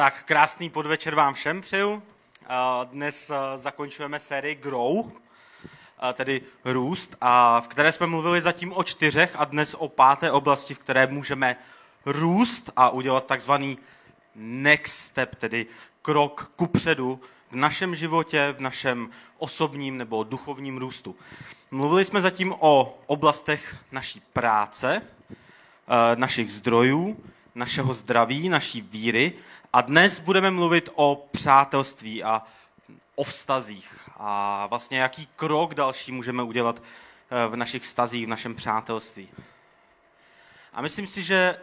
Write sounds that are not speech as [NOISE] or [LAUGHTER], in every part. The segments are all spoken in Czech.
Tak krásný podvečer vám všem přeju. Dnes zakončujeme sérii Grow, tedy růst, a v které jsme mluvili zatím o čtyřech a dnes o páté oblasti, v které můžeme růst a udělat takzvaný next step, tedy krok kupředu v našem životě, v našem osobním nebo duchovním růstu. Mluvili jsme zatím o oblastech naší práce, našich zdrojů, našeho zdraví, naší víry a dnes budeme mluvit o přátelství a o vztazích a vlastně jaký krok další můžeme udělat eh, v našich vztazích, v našem přátelství. A myslím si, že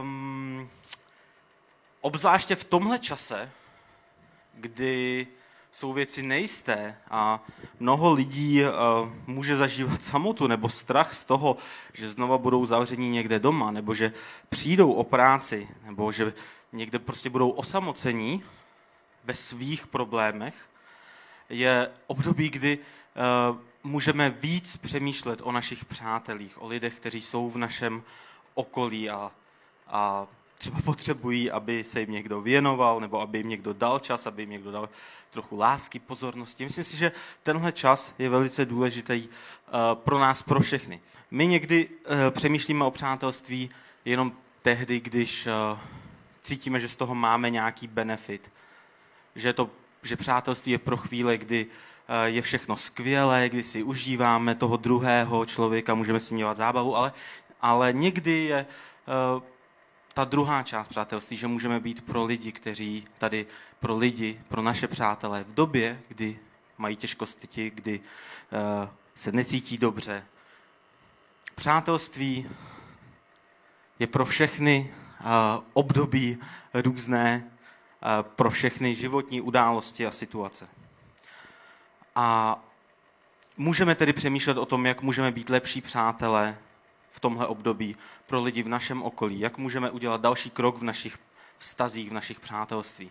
um, obzvláště v tomhle čase, kdy jsou věci nejisté a mnoho lidí uh, může zažívat samotu nebo strach z toho, že znova budou zavření někde doma, nebo že přijdou o práci, nebo že někde prostě budou osamocení ve svých problémech, je období, kdy uh, můžeme víc přemýšlet o našich přátelích, o lidech, kteří jsou v našem okolí a, a třeba potřebují, aby se jim někdo věnoval, nebo aby jim někdo dal čas, aby jim někdo dal trochu lásky, pozornosti. Myslím si, že tenhle čas je velice důležitý uh, pro nás, pro všechny. My někdy uh, přemýšlíme o přátelství jenom tehdy, když cítíme, že z toho máme nějaký benefit. Že, to, že přátelství je pro chvíli, kdy eh, je všechno skvělé, kdy si užíváme toho druhého člověka, můžeme si dělat zábavu, ale, ale někdy je uh, ta druhá část přátelství, že můžeme být pro lidi, kteří tady, pro lidi, pro naše přátelé v době, kdy mají těžkosti, kdy uh, se necítí dobře. Přátelství je pro všechny období různé pro všechny životní události a situace. A můžeme tedy přemýšlet o tom, jak můžeme být lepší přátelé v tomhle období pro lidi v našem okolí, jak můžeme udělat další krok v našich vztazích, v našich přátelství.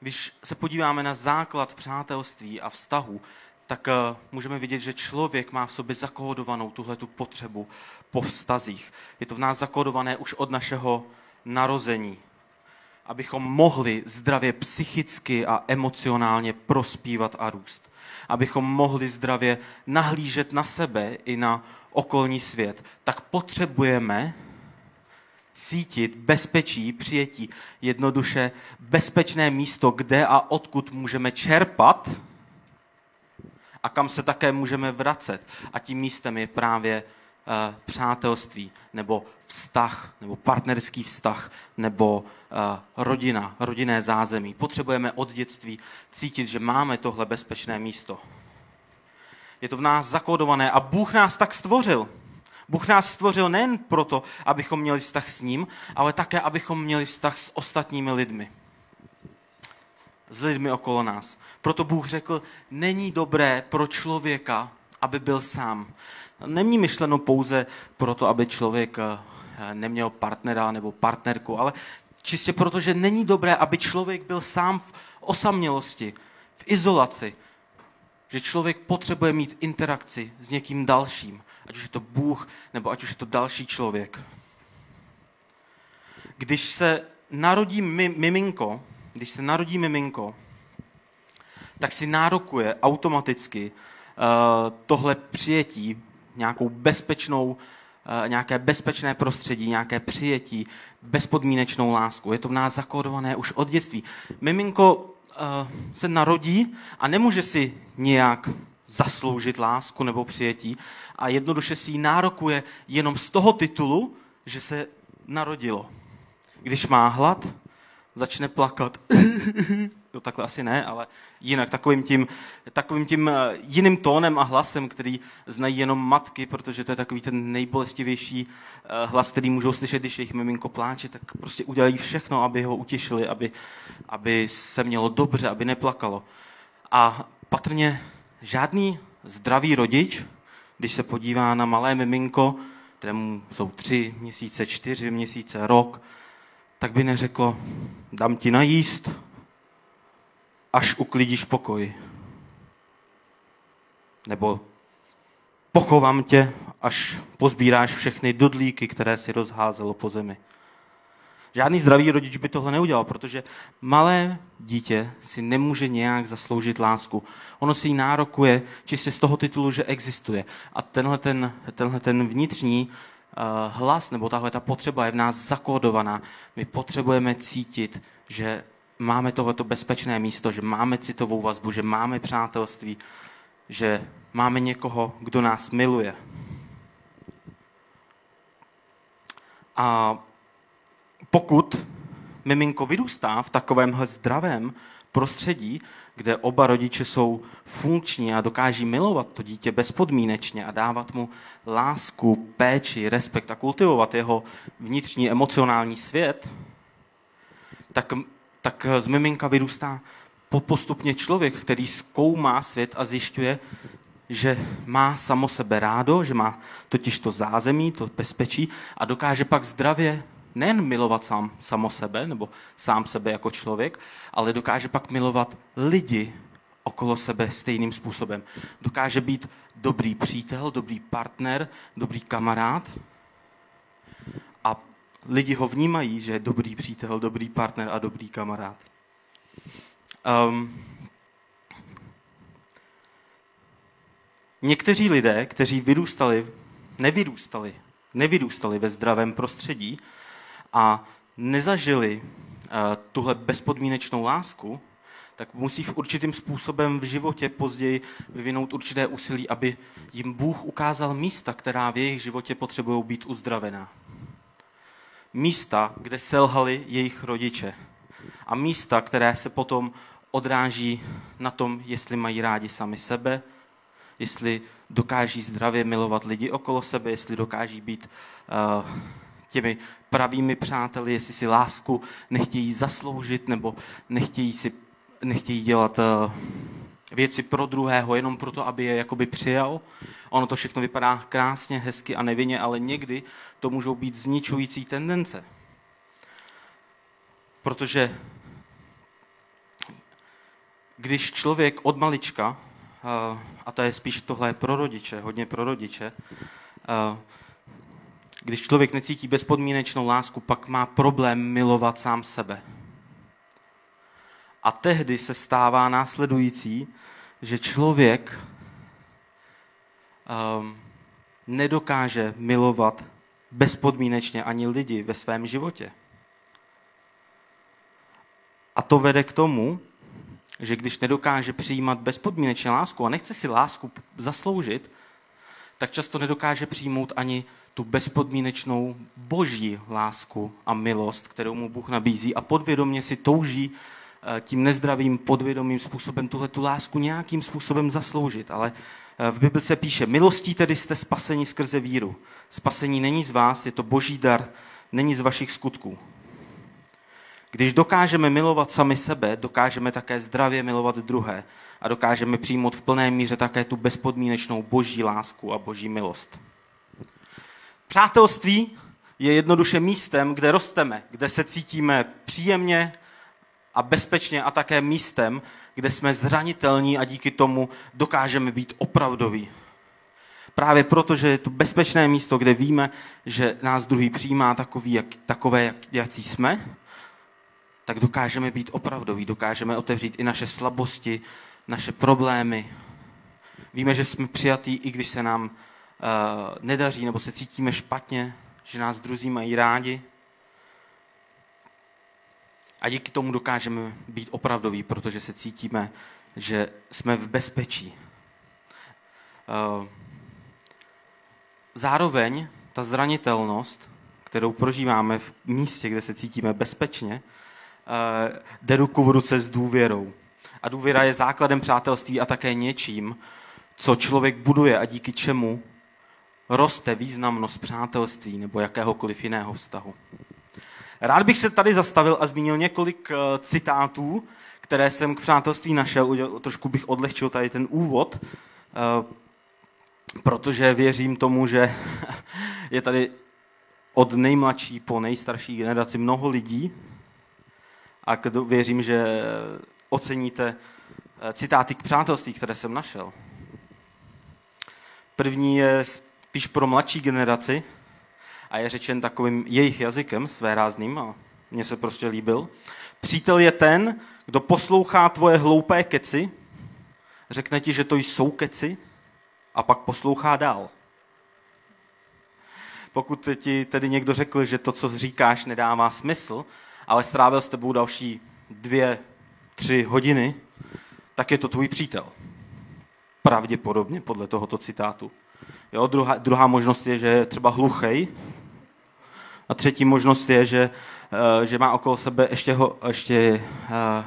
Když se podíváme na základ přátelství a vztahu, tak můžeme vidět, že člověk má v sobě zakódovanou tuhle tu potřebu po vztazích. Je to v nás zakódované už od našeho narození, abychom mohli zdravě psychicky a emocionálně prospívat a růst. Abychom mohli zdravě nahlížet na sebe i na okolní svět, tak potřebujeme cítit bezpečí, přijetí, jednoduše bezpečné místo, kde a odkud můžeme čerpat a kam se také můžeme vracet. A tím místem je právě přátelství, nebo vztah, nebo partnerský vztah, nebo uh, rodina, rodinné zázemí. Potřebujeme od dětství cítit, že máme tohle bezpečné místo. Je to v nás zakódované a Bůh nás tak stvořil. Bůh nás stvořil nejen proto, abychom měli vztah s ním, ale také, abychom měli vztah s ostatními lidmi. S lidmi okolo nás. Proto Bůh řekl, není dobré pro člověka, aby byl sám. Není myšleno pouze proto, aby člověk eh, neměl partnera nebo partnerku, ale čistě proto, že není dobré, aby člověk byl sám v osamělosti, v izolaci. Že člověk potřebuje mít interakci s někým dalším, ať už je to Bůh, nebo ať už je to další člověk. Když se narodí miminko, když se narodí miminko, tak si nárokuje automaticky uh, tohle přijetí nějakou bezpečnou, eh, nějaké bezpečné prostředí, nějaké přijetí, bezpodmínečnou lásku. Je to v nás zakódované už od dětství. Miminko eh, se narodí a nemůže si nějak zasloužit lásku nebo přijetí a jednoduše si ji nárokuje jenom z toho titulu, že se narodilo. Když má hlad, začne plakat. [LAUGHS] jo, takhle asi ne, ale jinak takovým tím, takovým tím eh, jiným tónem a hlasem, který znají jenom matky, protože to je takový ten nejbolestivější eh, hlas, který můžou slyšet, když jejich miminko pláče, tak prostě udělají všechno, aby ho utěšili, aby, aby se mělo dobře, aby neplakalo. A patrně žádný zdravý rodič, když se podívá na malé miminko, kterému jsou tři měsíce, čtyři měsíce, rok, tak by neřeklo, dám ti najíst, až uklidíš pokoj. Nebo pochovám tě, až pozbíráš všechny dudlíky, které si rozházelo po zemi. Žádný zdravý rodič by tohle neudělal, protože malé dítě si nemůže nějak zasloužit lásku. Ono si ji nárokuje čistě z toho titulu, že existuje. A tenhle ten, tenhle ten vnitřní uh, hlas nebo tahle ta potřeba je v nás zakódovaná. My potřebujeme cítit, že máme tohleto bezpečné místo, že máme citovou vazbu, že máme přátelství, že máme někoho, kdo nás miluje. A pokud miminko vyrůstá v takovémhle zdravém prostředí, kde oba rodiče jsou funkční a dokáží milovat to dítě bezpodmínečně a dávat mu lásku, péči, respekt a kultivovat jeho vnitřní emocionální svět, tak, tak z miminka vyrůstá postupně člověk, který zkoumá svět a zjišťuje, že má samo sebe rádo, že má totiž to zázemí, to bezpečí a dokáže pak zdravě nejen milovat sám, samo sebe, nebo sám sebe jako člověk, ale dokáže pak milovat lidi okolo sebe stejným způsobem. Dokáže být dobrý přítel, dobrý partner, dobrý kamarád lidi ho vnímají, že je dobrý přítel, dobrý partner a dobrý kamarád. Um, někteří lidé, kteří vyrůstali, nevyrůstali, nevyrůstali ve zdravém prostředí, a nezažili uh, tuhle bezpodmínečnou lásku, tak musí v určitým způsobem v životě později vyvinout určité úsilí, aby jim Bůh ukázal místa, která v jejich životě potřebují být uzdravená. Místa, kde selhali jejich rodiče. A místa, které se potom odráží na tom, jestli mají rádi sami sebe, jestli dokáží zdravě milovat lidi okolo sebe, jestli dokáží být uh, těmi pravými přáteli, jestli si lásku nechtějí zasloužit nebo nechtějí, si, nechtějí dělat uh, věci pro druhého jenom proto, aby je jakoby přijal. Ono to všechno vypadá krásně, hezky a nevinně, ale někdy to můžou být zničující tendence. Protože když člověk od malička, uh, a to je spíš tohle pro rodiče, hodně pro rodiče, uh, když člověk necítí bezpodmínečnou lásku, pak má problém milovat sám sebe. A tehdy se stává následující, že člověk um, nedokáže milovat bezpodmínečně ani lidi ve svém životě. A to vede k tomu, že když nedokáže přijímat bezpodmínečně lásku a nechce si lásku zasloužit, tak často nedokáže přijmout ani tu bezpodmínečnou boží lásku a milost, kterou mu Bůh nabízí a podvědomě si touží tím nezdravým podvědomým způsobem tuhle tu lásku nějakým způsobem zasloužit. Ale eh, v Bibli se píše, milostí tedy jste spaseni skrze víru. Spasení není z vás, je to boží dar, není z vašich skutků. Když dokážeme milovat sami sebe, dokážeme také zdravě milovat druhé a dokážeme přijmout v plné míře také tu bezpodmínečnou boží lásku a boží milost. Přátelství je jednoduše místem, kde rosteme, kde se cítíme příjemně a bezpečně a také místem, kde jsme zranitelní a díky tomu dokážeme být opravdoví. Právě proto, že je to bezpečné místo, kde víme, že nás druhý přijímá takový, jak, takové, jak, jací jsme, tak dokážeme být opravdoví, dokážeme otevřít i naše slabosti, naše problémy. Víme, že jsme přijatí, i když se nám uh, nedaří nebo se cítíme špatně, že nás druzí mají rádi. A díky tomu dokážeme být opravdoví, protože se cítíme, že jsme v bezpečí. Uh, zároveň ta zranitelnost, kterou prožíváme v místě, kde se cítíme bezpečně, uh, jde ruku v ruce s důvěrou. A důvěra je základem přátelství a také něčím, co člověk buduje a díky čemu roste významnost přátelství nebo jakéhokoliv jiného vztahu. Rád bych se tady zastavil a zmínil několik eh, citátů, které jsem k přátelství našel. Trošku bych odlehčil tady ten úvod, eh, protože věřím tomu, že [LAUGHS] je tady od nejmladší po nejstarší generaci mnoho lidí a věřím, že oceníte eh, citáty k přátelství, které jsem našel. První je spíš pro mladší generaci a je řečen takovým jejich jazykem, své rázným a mně se prostě líbil. Přítel je ten, kdo poslouchá tvoje hloupé keci, řekne ti, že to jsou keci a pak poslouchá dál. Pokud ti tedy někdo řekl, že to, co říkáš, nedává smysl, ale strávil s tebou další dvě, tři hodiny, tak je to tvůj přítel. Pravděpodobně podle tohoto citátu. Jo, druhá, druhá možnost je, že je třeba hluchej. A třetí možnost je, že, uh, že má okolo sebe ještě, ho, ještě uh,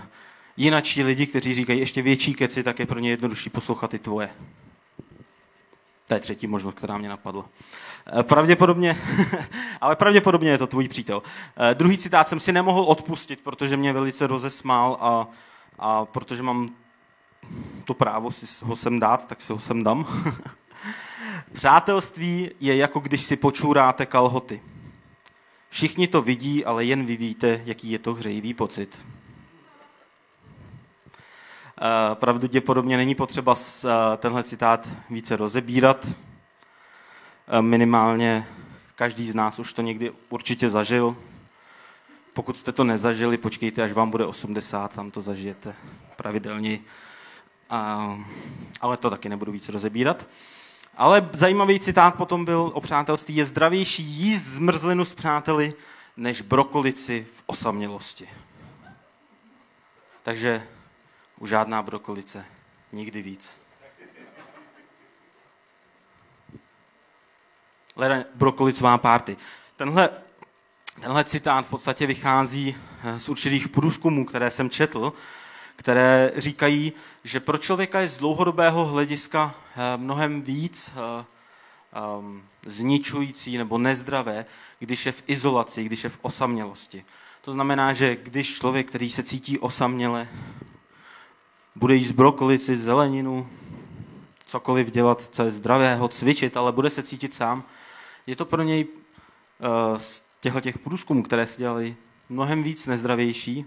jinačí lidi, kteří říkají ještě větší keci, tak je pro ně jednodušší poslouchat i tvoje. To je třetí možnost, která mě napadla. Eh, pravděpodobně, [LAUGHS] ale pravděpodobně je to tvůj přítel. Druhý citát jsem si nemohl odpustit, protože mě velice rozesmál a, a protože mám to právo si ho sem dát, tak si ho sem dám. [LAUGHS] Přátelství je jako když si počůráte kalhoty. Všichni to vidí, ale jen vy víte, jaký je to hřejivý pocit. Eh, pravděpodobně není potřeba eh, tenhle citát více rozebírat. Eh, minimálně každý z nás už to někdy určitě zažil. Pokud jste to nezažili, počkejte, až vám bude 80, tam to zažijete pravidelně. Ale to taky nebudu víc rozebírat. Ale zajímavý citát potom byl o přátelství. Je zdravější jíst zmrzlinu s přáteli, než brokolici v osamělosti. Takže už žádná brokolice. Nikdy víc. Leda brokolicová párty. Tenhle, tenhle citát v podstatě vychází eh, z určitých průzkumů, které jsem četl, které říkají, že pro člověka je z dlouhodobého hlediska eh, mnohem víc eh, ehm, zničující nebo nezdravé, když je v izolaci, když je v osamělosti. To znamená, že když člověk, který se cítí osaměle, bude jíst brokolici, zeleninu, cokoliv dělat, co je zdravého, cvičit, ale bude se cítit sám, je to pro něj eh, z těchto těch průzkumů, které se dělali, mnohem víc nezdravější,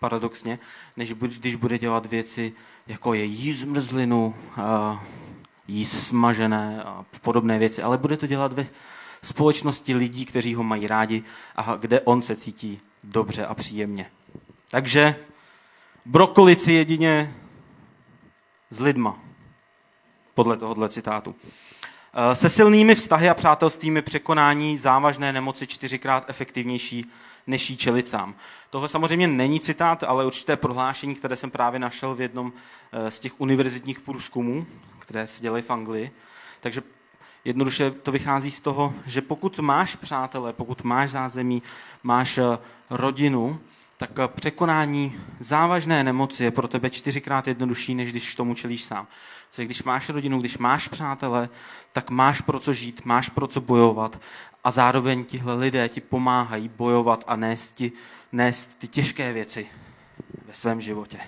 paradoxně, než když bude dělat věci, jako je jíst zmrzlinu, jíst smažené a podobné věci, ale bude to dělat ve společnosti lidí, kteří ho mají rádi a kde on se cítí dobře a příjemně. Takže brokolici jedině s lidma, podle tohohle citátu. Se silnými vztahy a přátelstvími překonání závažné nemoci čtyřikrát efektivnější než jí čelit sám. Tohle samozřejmě není citát, ale určité prohlášení, které jsem právě našel v jednom eh, z těch univerzitních průzkumů, které se dělají v Anglii. Takže jednoduše to vychází z toho, že pokud máš přátele, pokud máš zázemí, máš eh, rodinu, tak eh, překonání závažné nemoci je pro tebe čtyřikrát jednodušší, než když tomu čelíš sám. Protože když máš rodinu, když máš přátele, tak máš pro co žít, máš pro co bojovat a zároveň tihle lidé ti pomáhají bojovat a nést, ti, nést ty těžké věci ve svém životě.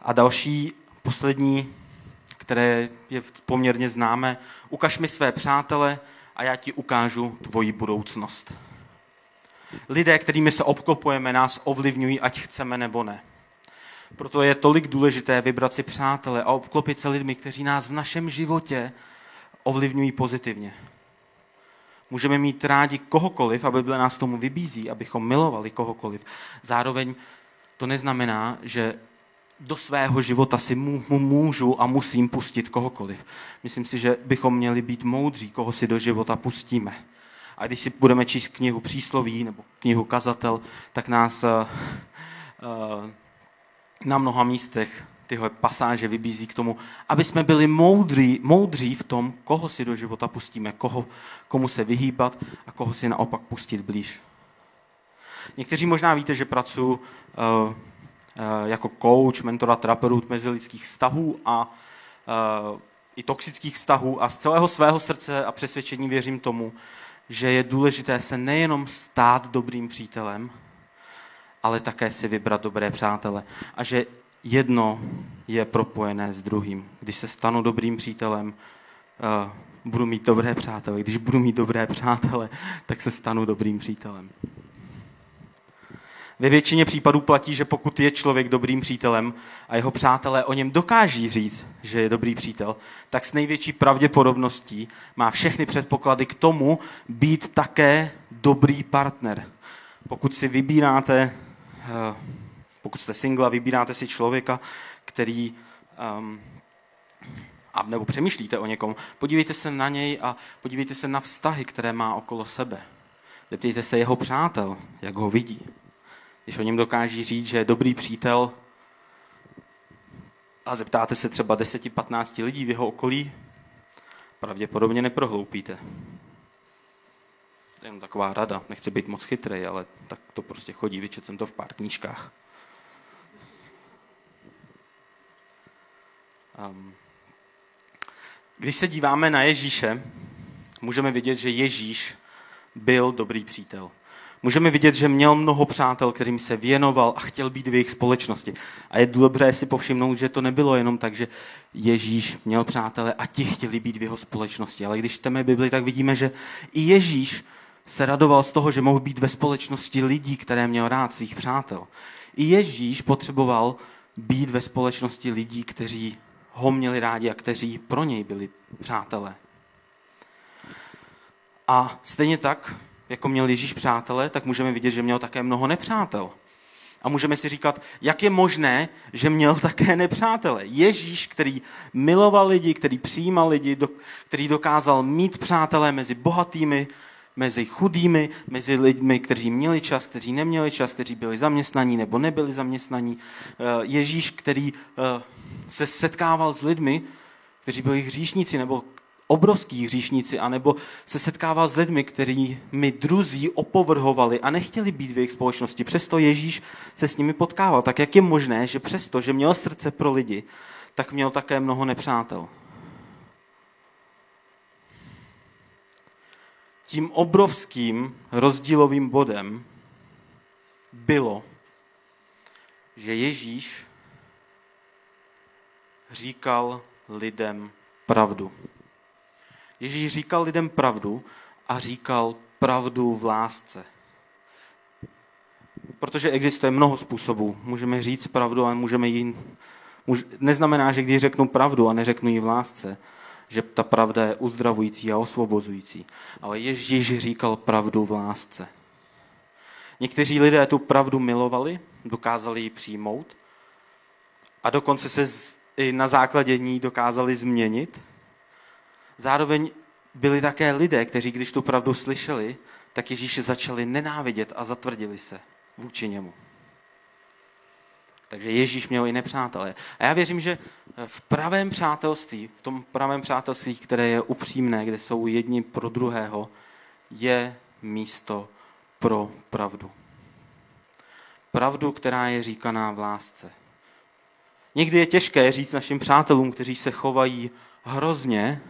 A další, poslední, které je poměrně známé, ukaž mi své přátele a já ti ukážu tvoji budoucnost. Lidé, kterými se obklopujeme, nás ovlivňují, ať chceme nebo ne. Proto je tolik důležité vybrat si přátele a obklopit se lidmi, kteří nás v našem životě ovlivňují pozitivně. Můžeme mít rádi kohokoliv a Bible nás tomu vybízí, abychom milovali kohokoliv. Zároveň to neznamená, že do svého života si mu, mu můžu a musím pustit kohokoliv. Myslím si, že bychom měli být moudří, koho si do života pustíme. A když si budeme číst knihu Přísloví nebo knihu Kazatel, tak nás uh, uh, na mnoha místech tyhle pasáže vybízí k tomu, aby jsme byli moudří, moudří v tom, koho si do života pustíme, koho, komu se vyhýbat a koho si naopak pustit blíž. Někteří možná víte, že pracuji uh, uh, jako coach, mentora, terapeut mezilidských vztahů a uh, i toxických vztahů a z celého svého srdce a přesvědčení věřím tomu, že je důležité se nejenom stát dobrým přítelem, ale také si vybrat dobré přátele. A že jedno je propojené s druhým. Když se stanu dobrým přítelem, uh, budu mít dobré přátele. Když budu mít dobré přátele, tak se stanu dobrým přítelem. Ve většině případů platí, že pokud je člověk dobrým přítelem a jeho přátelé o něm dokáží říct, že je dobrý přítel, tak s největší pravděpodobností má všechny předpoklady k tomu být také dobrý partner. pokud si vybíráte, eh, pokud jste single a vybíráte si člověka, který, um, a nebo přemýšlíte o někom, podívejte se na něj a podívejte se na vztahy, které má okolo sebe. Zeptejte se jeho přátel, jak ho vidí. Když o něm dokáží říct, že je dobrý přítel, a zeptáte se třeba 10-15 lidí v jeho okolí, pravděpodobně neprohloupíte. Jen taková rada. Nechci být moc chytrý, ale tak to prostě chodí. Vyčet jsem to v pár knížkách. Um, když se díváme na Ježíše, můžeme vidět, že Ježíš byl dobrý přítel. Můžeme vidět, že měl mnoho přátel, kterým se věnoval a chtěl být v jejich společnosti. A je dobré si povšimnout, že to nebylo jenom tak, že Ježíš měl přátele a ti chtěli být v jeho společnosti. Ale když čteme Bibli, tak vidíme, že i Ježíš se radoval z toho, že mohl být ve společnosti lidí, které měl rád, svých přátel. I Ježíš potřeboval být ve společnosti lidí, kteří ho měli rádi a kteří pro něj byli přátelé. A stejně tak, jako měl Ježíš přátele, tak můžeme vidět, že měl také mnoho nepřátel. A můžeme si říkat, jak je možné, že měl také nepřátele. Ježíš, který miloval lidi, který přijímal lidi, který dokázal mít přátelé mezi bohatými, mezi chudými, mezi lidmi, kteří měli čas, kteří neměli čas, kteří byli zaměstnaní nebo nebyli zaměstnaní. Eh, Ježíš, který eh, se setkával s lidmi, kteří byli hříšníci nebo obrovský hříšníci, anebo se setkával s lidmi, kterými druzí opovrhovali a nechtěli být v jejich společnosti. Přesto Ježíš se s nimi potkával. Tak jak je možné, že přesto, že měl srdce pro lidi, tak měl také mnoho nepřátel. Tím obrovským rozdílovým bodem bylo, že Ježíš říkal lidem pravdu. Ježíš říkal lidem pravdu a říkal pravdu v lásce. Protože existuje mnoho způsobů. Můžeme říct pravdu a můžeme ji... Neznamená, že když řeknu pravdu a neřeknu ji v lásce, že ta pravda je uzdravující a osvobozující. Ale Ježíš říkal pravdu v lásce. Někteří lidé tu pravdu milovali, dokázali ji přijmout a dokonce se i na základě ní dokázali změnit. Zároveň byli také lidé, kteří když tu pravdu slyšeli, tak Ježíše začali nenávidět a zatvrdili se vůči němu. Takže Ježíš měl i nepřátelé. A já věřím, že v pravém přátelství, v tom pravém přátelství, které je upřímné, kde jsou jedni pro druhého, je místo pro pravdu. Pravdu, která je říkaná v lásce. Někdy je těžké říct našim přátelům, kteří se chovají hrozně,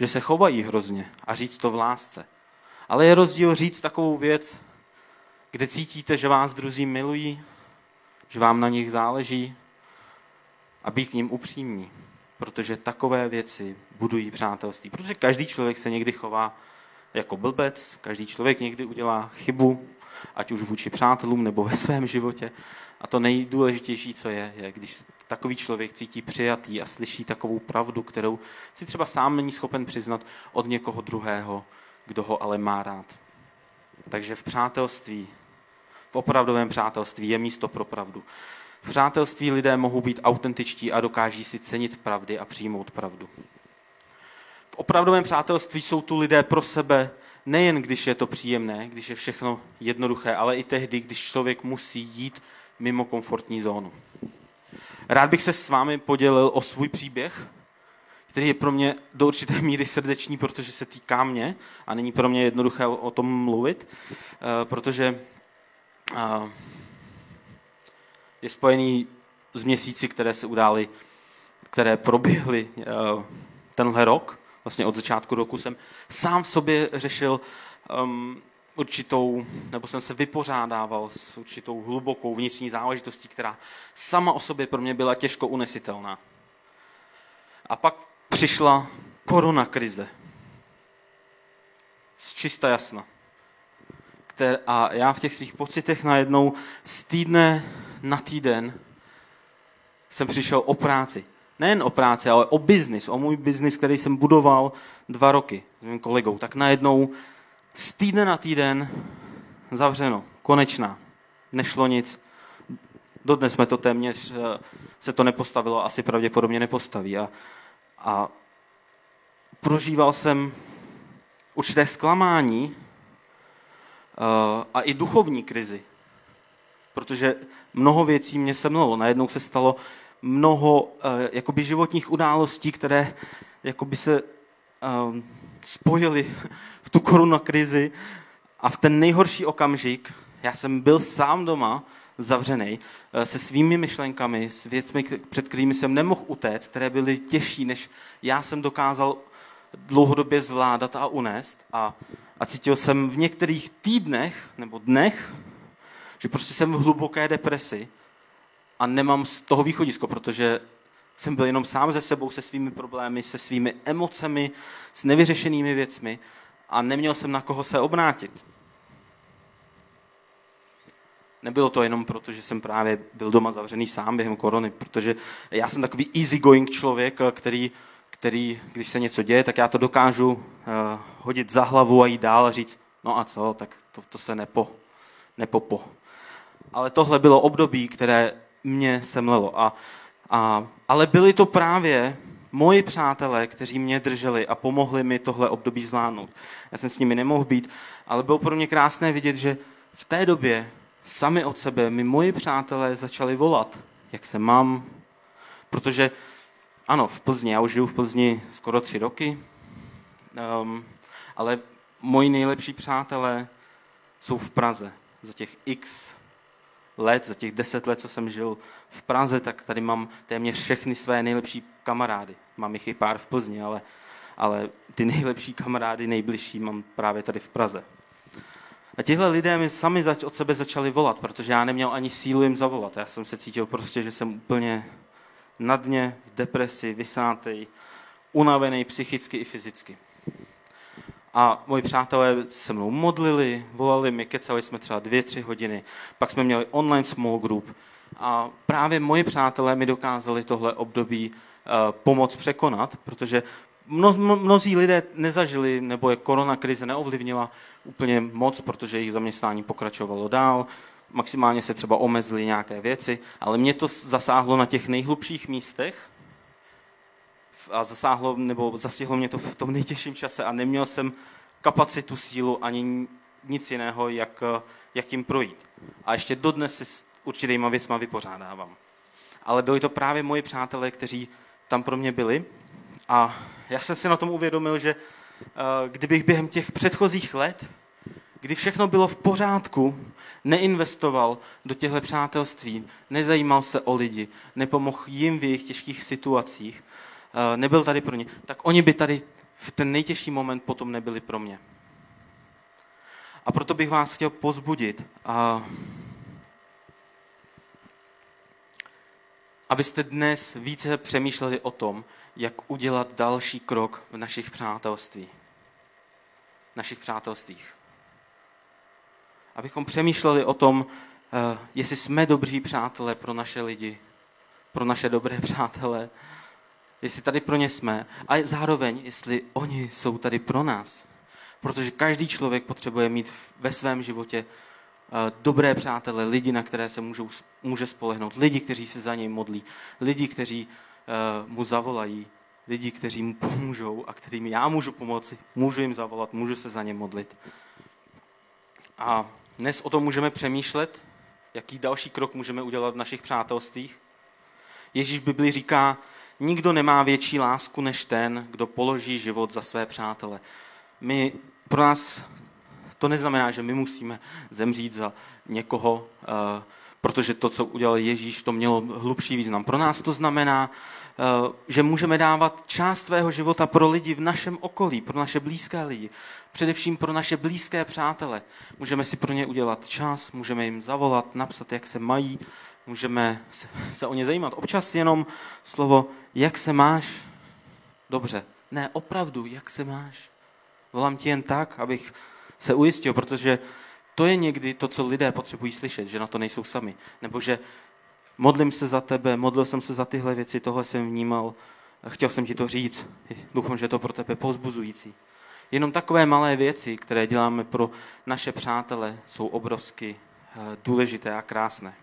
že se chovají hrozně a říct to v lásce. Ale je rozdíl říct takovou věc, kde cítíte, že vás druzí milují, že vám na nich záleží a být k ním upřímní, protože takové věci budují přátelství. Protože každý člověk se někdy chová jako blbec, každý člověk někdy udělá chybu, ať už vůči přátelům nebo ve svém životě. A to nejdůležitější, co je, je, když takový člověk cítí přijatý a slyší takovou pravdu, kterou si třeba sám není schopen přiznat od někoho druhého, kdo ho ale má rád. Takže v přátelství, v opravdovém přátelství je místo pro pravdu. V přátelství lidé mohou být autentičtí a dokáží si cenit pravdy a přijmout pravdu. V opravdovém přátelství jsou tu lidé pro sebe nejen když je to příjemné, když je všechno jednoduché, ale i tehdy, když člověk musí jít mimo komfortní zónu. Rád bych se s vámi podělil o svůj příběh, který je pro mě do určité míry srdeční, protože se týká mě a není pro mě jednoduché o tom mluvit, eh, protože je spojený s měsíci, které se udály, které proběhly eh, tenhle rok. Vlastně od začátku roku jsem sám v sobě řešil um, určitou, nebo jsem se vypořádával s určitou hlubokou vnitřní záležitostí, která sama o sobě pro mě byla těžko unesitelná. A pak přišla korona krize. Z čista jasna. A já v těch svých pocitech najednou z týdne na týden jsem přišel o práci. Nejen o práci, ale o biznis, o můj biznis, který jsem budoval dva roky s mým kolegou. Tak najednou z týdne na týden zavřeno, konečná, nešlo nic. Dodnes jsme to téměř, eh, se to nepostavilo, asi pravděpodobně nepostaví. A, a prožíval jsem určité zklamání a i duchovní krizi, protože mnoho věcí mě semlelo. Najednou se stalo mnoho eh, jakoby životních událostí, které jakoby se spojily v tu koronakrizi a v ten nejhorší okamžik já jsem byl sám doma, zavřený, eh, se svými myšlenkami, s věcmi, před kterými jsem nemohl utéct, které byly těžší, než já jsem dokázal dlouhodobě zvládat a unést. A, a cítil jsem v některých týdnech nebo dnech, že prostě jsem v hluboké depresi a nemám z toho východisko, protože jsem byl jenom sám ze sebou, se svými problémy, se svými emocemi, s nevyřešenými věcmi a neměl jsem na koho se obrátit. Nebylo to jenom proto, že jsem právě byl doma zavřený sám během korony, protože já jsem takový easygoing člověk, který, který, když se něco děje, tak já to dokážu uh, hodit za hlavu a jít dál a říct, no a co, tak to, to se nepo, nepopo. Ale tohle bylo období, které mě semlelo. A, a, ale byli to právě moji přátelé, kteří mě drželi a pomohli mi tohle období zvládnout. Já jsem s nimi nemohl být, ale bylo pro mě krásné vidět, že v té době sami od sebe mi moji přátelé začali volat, jak se mám, protože ano, v Plzni, já už žiju v Plzni skoro tři roky, um, ale moji nejlepší přátelé jsou v Praze. Za těch x let, za těch deset let, co jsem žil v Praze, tak tady mám téměř všechny své nejlepší kamarády. Mám jich i pár v Plzni, ale, ale ty nejlepší kamarády, nejbližší mám právě tady v Praze. A tihle lidé mi sami od sebe začali volat, protože já neměl ani sílu jim zavolat. Já jsem se cítil prostě, že jsem úplně na dně, v depresi, vysátej, unavený psychicky i fyzicky. A moji přátelé se mnou modlili, volali mi, kecali jsme třeba dvě, tři hodiny. Pak jsme měli online small group. A právě moji přátelé mi dokázali tohle období uh, pomoct překonat, protože mno, mnozí lidé nezažili, nebo je korona krize neovlivnila úplně moc, protože jejich zaměstnání pokračovalo dál, maximálně se třeba omezily nějaké věci, ale mě to zasáhlo na těch nejhlubších místech a zasáhlo, nebo zastihlo mě to v tom nejtěžším čase a neměl jsem kapacitu, sílu ani nic jiného, jak, jak jim projít. A ještě dodnes se s určitýma věcma vypořádávám. Ale byli to právě moji přátelé, kteří tam pro mě byli a já jsem si na tom uvědomil, že eh, kdybych během těch předchozích let, kdy všechno bylo v pořádku, neinvestoval do těchto přátelství, nezajímal se o lidi, nepomohl jim v jejich těžkých situacích, eh, nebyl tady pro ně, tak oni by tady v ten nejtěžší moment potom nebyli pro mě. A proto bych vás chtěl pozbudit, abyste dnes více přemýšleli o tom, jak udělat další krok v našich přátelství. V našich přátelstvích. Abychom přemýšleli o tom, eh, jestli jsme dobří přátelé pro naše lidi, pro naše dobré přátelé, jestli tady pro ně jsme a zároveň, jestli oni jsou tady pro nás. Protože každý člověk potřebuje mít ve svém životě eh, dobré přátele, lidi, na které se můžou, může spolehnout, lidi, kteří se za něj modlí, lidi, kteří Eh, mu zavolají lidi, kteří mu pomůžou a kterým já můžu pomoci, můžu jim zavolat, můžu se za ně modlit. A dnes o tom můžeme přemýšlet, jaký další krok můžeme udělat v našich přátelstvích. Ježíš v Bibli říká, nikdo nemá větší lásku než ten, kdo položí život za své přátele. My, pro nás to neznamená, že my musíme zemřít za někoho, uh, protože to, co udělal Ježíš, to mělo hlubší význam. Pro nás to znamená, eh, že můžeme dávat část svého života pro lidi v našem okolí, pro naše blízké lidi, především pro naše blízké přátele. Můžeme si pro ně udělat čas, můžeme jim zavolat, napsat, jak se mají, můžeme se o ně zajímat. Občas jenom slovo, jak se máš? Dobře. Ne, opravdu, jak se máš? Volám ti jen tak, abych se ujistil, protože to je někdy to, co lidé potřebují slyšet, že na to nejsou sami. Nebo že modlím se za tebe, modlil jsem se za tyhle věci, tohle jsem vnímal, chtěl jsem ti to říct. Doufám, že je to pro tebe pozbuzující. Jenom takové malé věci, které děláme pro naše přátele, jsou obrovsky eh, důležité a krásné.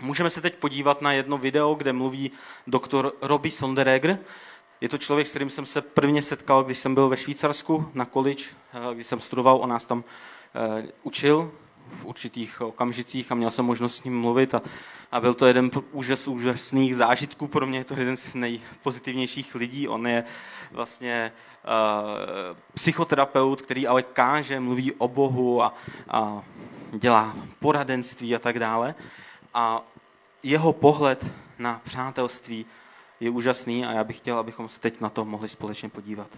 Můžeme se teď podívat na jedno video, kde mluví doktor Robbie Sonderegger. Je to člověk, s kterým jsem se prvně setkal, když jsem byl ve Švýcarsku na college, eh, když jsem studoval, on nás tam eh, učil v určitých okamžicích a měl jsem možnost s ním mluvit a, a byl to jeden úžas, úžasných zážitků pro mě, je to jeden z nejpozitivnějších lidí, on je vlastně uh, psychoterapeut, který ale káže, mluví o Bohu a, a dělá poradenství a tak dále. A jeho pohled na přátelství je úžasný a já bych chtěl, abychom se teď na to mohli společně podívat.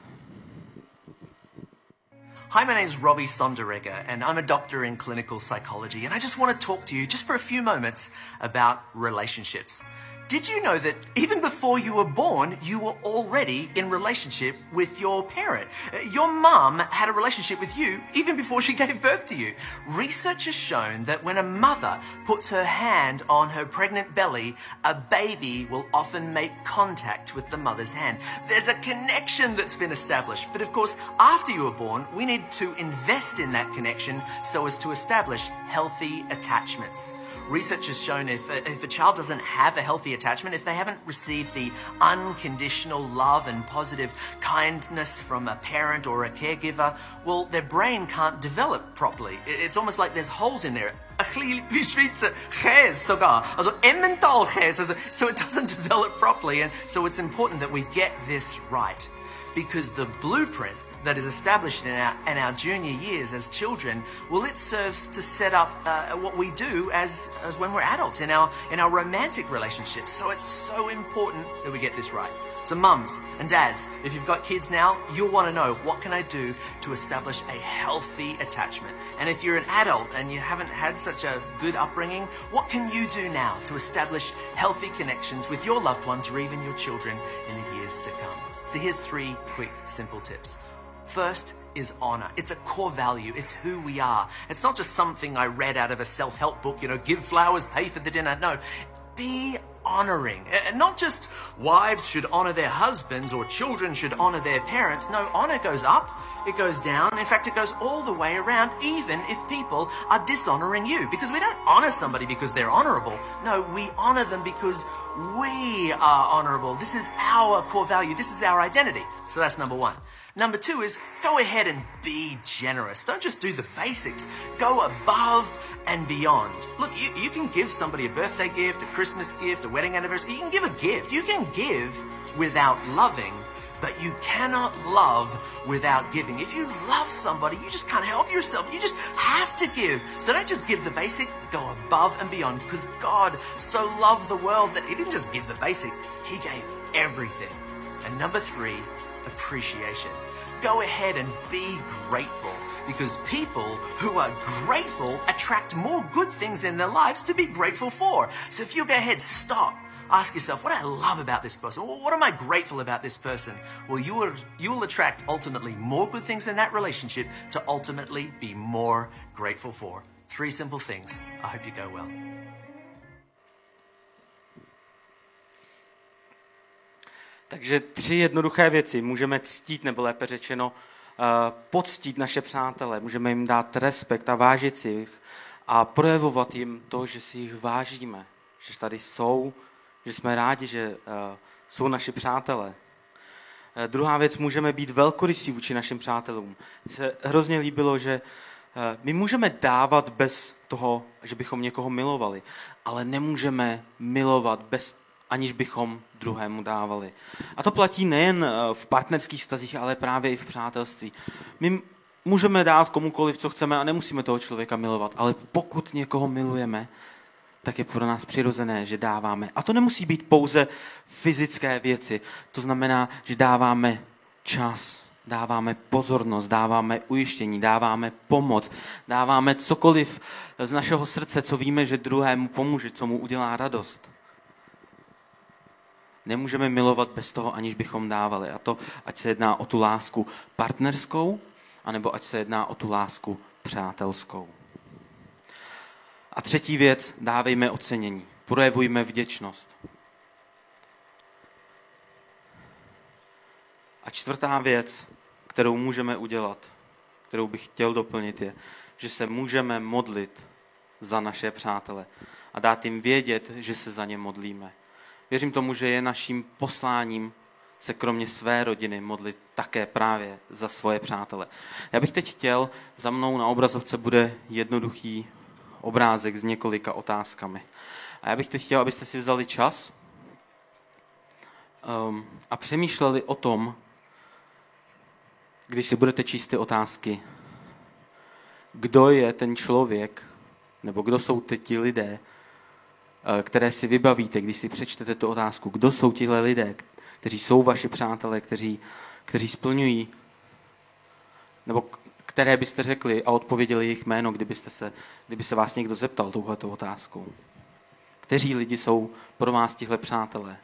Hi, my name's Robbie Sonderegger, and I'm a doctor in clinical psychology, and I just want to talk to you just for a few moments about relationships. Did you know that even before you were born, you were already in relationship with your parent? Uh, your mum had a relationship with you even before she [LAUGHS] gave birth to you. Research has shown that when a mother puts her hand on her pregnant belly, a baby will often make contact with the mother's hand. There's a connection that's been established. But of course, after you were born, we need to invest in that connection so as to establish healthy attachments research has shown if a, if a child doesn't have a healthy attachment, if they haven't received the unconditional love and positive kindness from a parent or a caregiver, well, their brain can't develop properly. It's almost like there's holes in there. so it doesn't [LAUGHS] develop properly, and so it's important that we get this right, because the blueprint that is established in our, in our junior years as children, well, it serves to set up uh, what we do as, as when we're adults in our, in our romantic relationships. So it's so important that we get this right. So mums and dads, if you've got kids now, you'll want to know what can I do to establish a healthy attachment? And if you're an adult and you haven't had such a good upbringing, what can you do now to establish healthy connections with your loved ones or even your children in the years to come? So here's three quick simple tips. First is honor. It's a core value. It's who we are. It's not just something I read out of a self help book, you know, give flowers, pay for the dinner. No, be honoring. And not just wives should honor their husbands or children should honor their parents. No, honor goes up, it goes down. In fact, it goes all the way around, even if people are dishonoring you. Because we don't honor somebody because they're honorable. No, we honor them because we are honorable. This is our core value. This is our identity. So that's number one. Number two is go ahead and be generous. Don't just do the basics, go above and beyond. Look, you, you can give somebody a birthday gift, a Christmas gift, a wedding anniversary. You can give a gift. You can give without loving. But you cannot love without giving. If you love somebody, you just can't help yourself. You just have to give. So don't just give the basic, go above and beyond. Because God so loved the world that He didn't just give the basic, He gave everything. And number three, appreciation go ahead and be grateful because people who are grateful attract more good things in their lives to be grateful for. So if you go ahead, stop. Ask yourself, what do I love about this person? What am I grateful about this person? Well, you will, you will attract ultimately more good things in that relationship to ultimately be more grateful for. Three simple things. I hope you go well. Takže tři jednoduché věci. Můžeme ctít, nebo lépe řečeno, eh, poctít naše přátele, můžeme jim dát respekt a vážit si jich a projevovat jim to, že si jich vážíme, že tady jsou, že jsme rádi, že eh, jsou naši přátelé. Eh, druhá věc, můžeme být velkorysí vůči našim přátelům. Mně se hrozně líbilo, že my můžeme dávat bez toho, že bychom někoho milovali, ale nemůžeme milovat bez aniž bychom druhému dávali. A to platí nejen eh, v partnerských stazích, ale právě i v přátelství. My můžeme dát komukoliv, co chceme a nemusíme toho člověka milovat, ale pokud někoho milujeme, tak je pro nás přirozené, že dáváme. A to nemusí být pouze fyzické věci. To znamená, že dáváme čas, dáváme pozornost, dáváme ujištění, dáváme pomoc, dáváme cokoliv z našeho srdce, co víme, že druhému pomůže, co mu udělá radost nemůžeme milovat bez toho, aniž bychom dávali. A to, ať se jedná o tu lásku partnerskou, anebo ať se jedná o tu lásku přátelskou. A třetí věc, dávejme ocenění. Projevujme vděčnost. A čtvrtá věc, kterou můžeme udělat, kterou bych chtěl doplnit, je, že se můžeme modlit za naše přátele a dát jim vědět, že se za ně modlíme. Věřím tomu, že je naším posláním se kromě své rodiny modlit také právě za svoje přátele. Já bych teď chtěl, za mnou na obrazovce bude jednoduchý obrázek s několika otázkami. A já bych teď chtěl, abyste si vzali čas um, a přemýšleli o tom, když si budete číst ty otázky, kdo je ten člověk, nebo kdo jsou ty ti lidé, které si vybavíte, když si přečtete tu otázku. Kdo jsou tihle lidé, kteří jsou vaši přátelé, kteří, kteří splňují, nebo které byste řekli a odpověděli jejich jméno, kdybyste se, kdyby se vás někdo zeptal touhletou otázkou. Kteří lidi jsou pro vás tihle přátelé?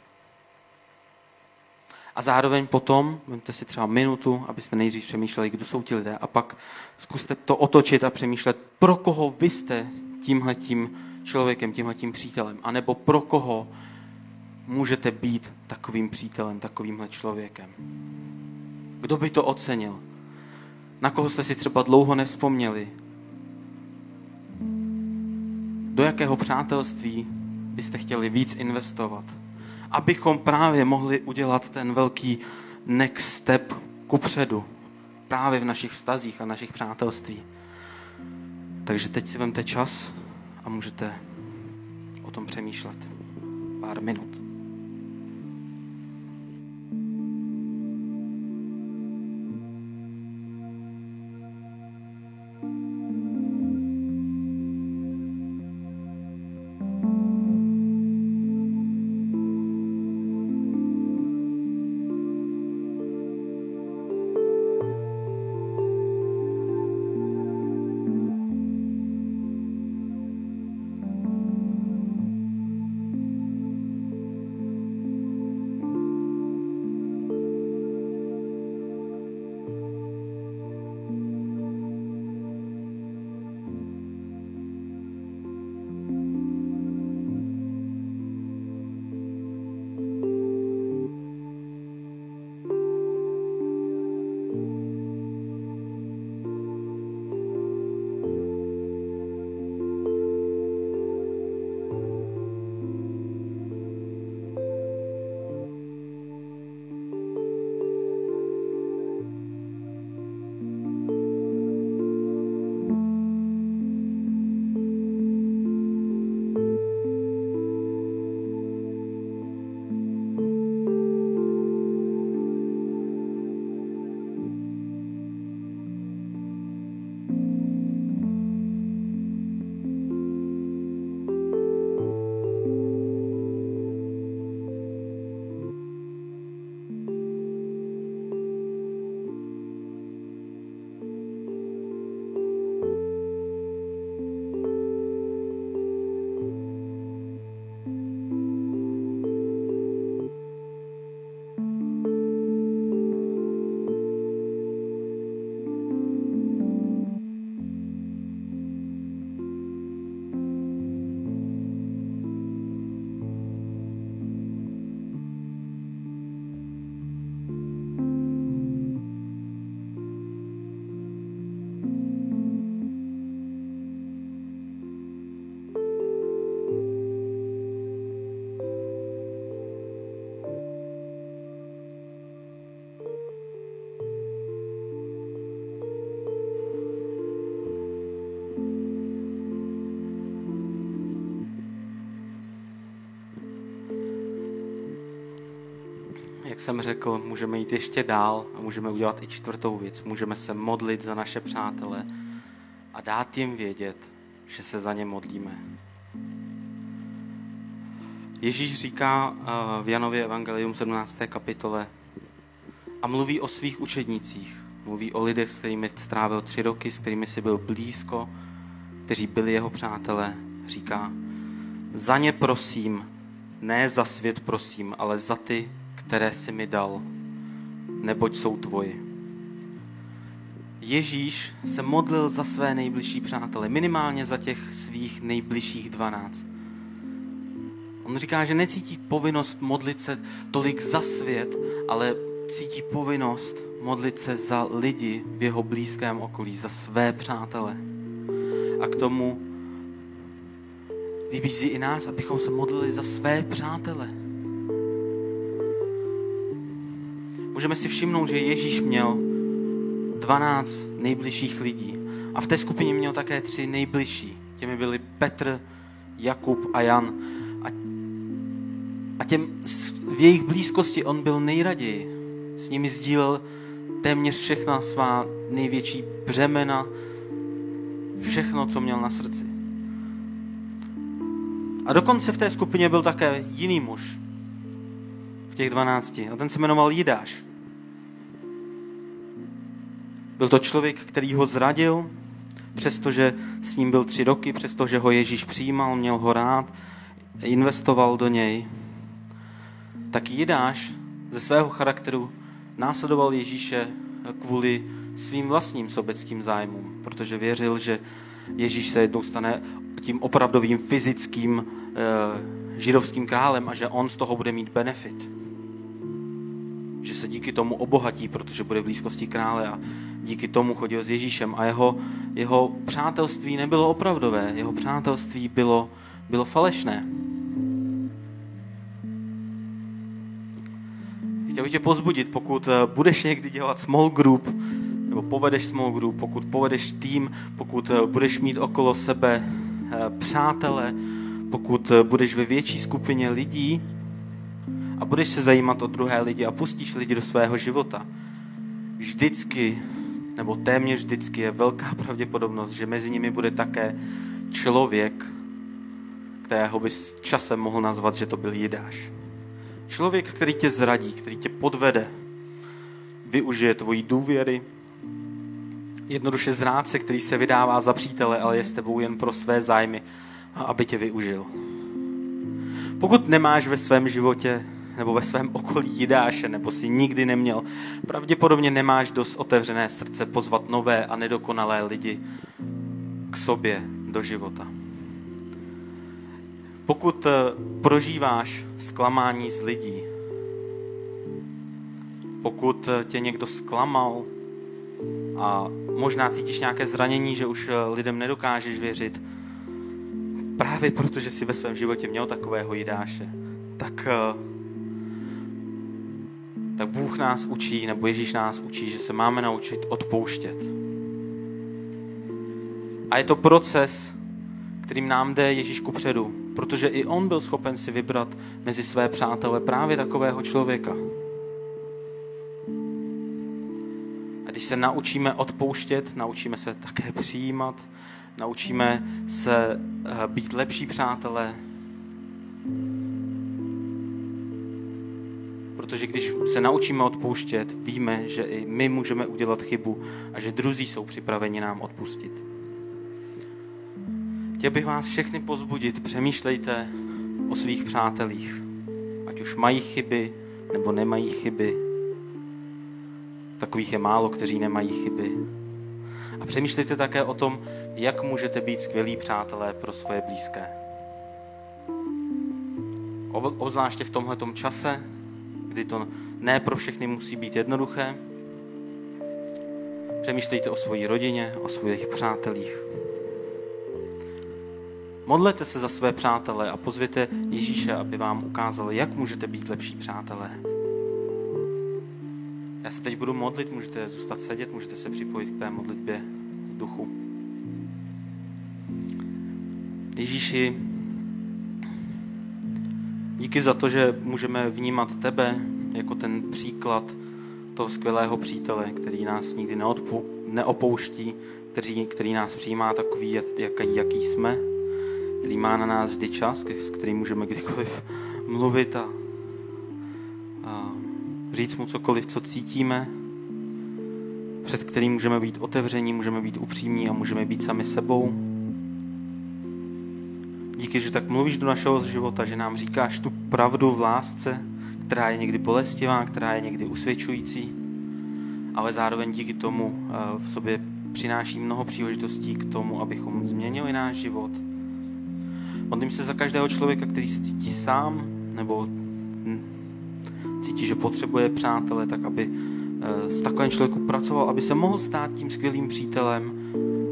A zároveň potom, vemte si třeba minutu, abyste nejdřív přemýšleli, kdo jsou ti lidé, a pak zkuste to otočit a přemýšlet, pro koho vy jste tímhletím člověkem, tímhletím přítelem, anebo pro koho můžete být takovým přítelem, takovýmhle člověkem. Kdo by to ocenil? Na koho jste si třeba dlouho nevzpomněli? Do jakého přátelství byste chtěli víc investovat? Abychom právě mohli udělat ten velký next step kupředu. Právě v našich vztazích a našich přátelství. Takže teď si vemte čas a můžete o tom přemýšlet. Pár minut. Jsem řekl, můžeme jít ještě dál a můžeme udělat i čtvrtou věc. Můžeme se modlit za naše přátele a dát jim vědět, že se za ně modlíme. Ježíš říká eh, v Janově Evangelium 17. kapitole a mluví o svých učednících. Mluví o lidech, s kterými strávil tři roky, s kterými si byl blízko, kteří byli jeho přátelé. Říká, za ně prosím, ne za svět prosím, ale za ty, které jsi mi dal, neboť jsou tvoji. Ježíš se modlil za své nejbližší přátele, minimálně za těch svých nejbližších dvanáct. On říká, že necítí povinnost modlit se tolik za svět, ale cítí povinnost modlit se za lidi v jeho blízkém okolí, za své přátele. A k tomu vybízí i nás, abychom se modlili za své přátele. Můžeme si všimnout, že Ježíš měl 12 nejbližších lidí. A v té skupině měl také tři nejbližší. Těmi byli Petr, Jakub a Jan. A, a těm, v jejich blízkosti on byl nejraději. S nimi sdílel téměř všechna svá největší břemena, všechno, co měl na srdci. A dokonce v té skupině byl také jiný muž v těch dvanácti. A ten se jmenoval Jidáš. Byl to člověk, který ho zradil, přestože s ním byl tři roky, přestože ho Ježíš přijímal, měl ho rád, investoval do něj. Tak Jidáš ze svého charakteru následoval Ježíše kvůli svým vlastním sobeckým zájmům, protože věřil, že Ježíš se jednou stane tím opravdovým fyzickým e, židovským králem a že on z toho bude mít benefit. Že se díky tomu obohatí, protože bude v blízkosti krále a díky tomu chodil s Ježíšem. A jeho, jeho přátelství nebylo opravdové, jeho přátelství bylo, bylo falešné. Chtěl bych tě pozbudit, pokud eh, budeš někdy dělat small group, nebo povedeš small group, pokud povedeš tým, pokud eh, budeš mít okolo sebe eh, přátele, pokud budeš ve větší skupině lidí a budeš se zajímat o druhé lidi a pustíš lidi do svého života, vždycky, nebo téměř vždycky je velká [LAUGHS] pravděpodobnost, že mezi nimi bude také člověk, kterého bys časem mohl nazvat, že to byl Jidáš. Člověk, který tě zradí, který tě podvede, využije tvojí důvěry, jednoduše zrádce, který se vydává za přítele, ale je s tebou jen pro své zájmy, aby tě využil. Pokud nemáš ve svém životě nebo ve svém okolí jidáše, nebo si nikdy neměl, pravděpodobně nemáš dost otevřené srdce pozvat nové a nedokonalé lidi k sobě do života. Pokud eh, prožíváš zklamání z lidí, pokud eh, tě někdo zklamal a možná cítíš nějaké zranění, že už eh, lidem nedokážeš věřit, právě protože jsi ve svém životě měl takového jidáše, tak, tak Bůh nás učí, nebo Ježíš nás učí, že se máme naučit odpouštět. A je to proces, kterým nám jde Ježíš ku předu protože i on byl schopen si vybrat mezi své přátele právě takového člověka. A když se naučíme odpouštět, naučíme se také přijímat, naučíme se eh, být lepší přátelé, protože když se naučíme odpouštět, víme, že i my můžeme udělat chybu a že druzí jsou připraveni nám odpustit. Chtěl bych vás všechny pozbudit, přemýšlejte o svých přátelích. Ať už mají chyby, nebo nemají chyby. Takových je málo, kteří nemají chyby. A přemýšlejte také o tom, jak můžete být skvělí přátelé pro svoje blízké. Obzvláště v tomhle čase, kdy to ne pro všechny musí být jednoduché. Přemýšlejte o své rodině, o svých přátelích. Modlete se za své přátele a pozvěte Ježíše, aby vám ukázal, jak můžete být lepší přátelé. Já se teď budu modlit, můžete zůstat sedět, můžete se připojit k té modlitbě v duchu. Ježíši, díky za to, že můžeme vnímat tebe jako ten příklad toho skvělého přítele, který nás nikdy neopouští, který, který nás přijímá takový, jaký, jaký jsme který má na nás vždy čas, s kterým můžeme kdykoliv mluvit a, a říct mu cokoliv, co cítíme, před kterým můžeme být otevření, můžeme být upřímní a můžeme být sami sebou. Díky, že tak mluvíš do našeho života, že nám říkáš tu pravdu v lásce, která je někdy bolestivá, která je někdy usvědčující, ale zároveň díky tomu eh, v sobě přináší mnoho příležitostí k tomu, abychom změnili náš život, Modlím se za každého člověka, který se cítí sám, nebo hm, cítí, že potřebuje přátele, tak aby eh, s takovým člověku pracoval, aby se mohl stát tím skvělým přítelem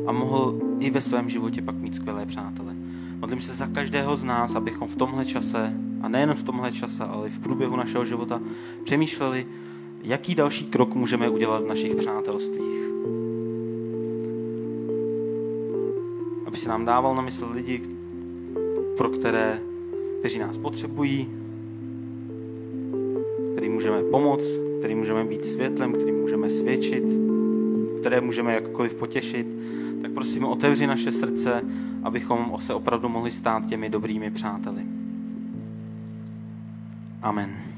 a mohl i ve svém životě pak mít skvělé přátele. Modlím se za každého z nás, abychom v tomhle čase, a nejen v tomhle čase, ale i v průběhu našeho života, přemýšleli, jaký další krok můžeme udělat v našich přátelstvích. Aby se nám dával na mysl lidi, pro které, kteří nás potřebují, který můžeme pomoct, který můžeme být světlem, který můžeme svědčit, které můžeme jakkoliv potěšit, tak prosím otevři naše srdce, abychom se opravdu mohli stát těmi dobrými přáteli. Amen.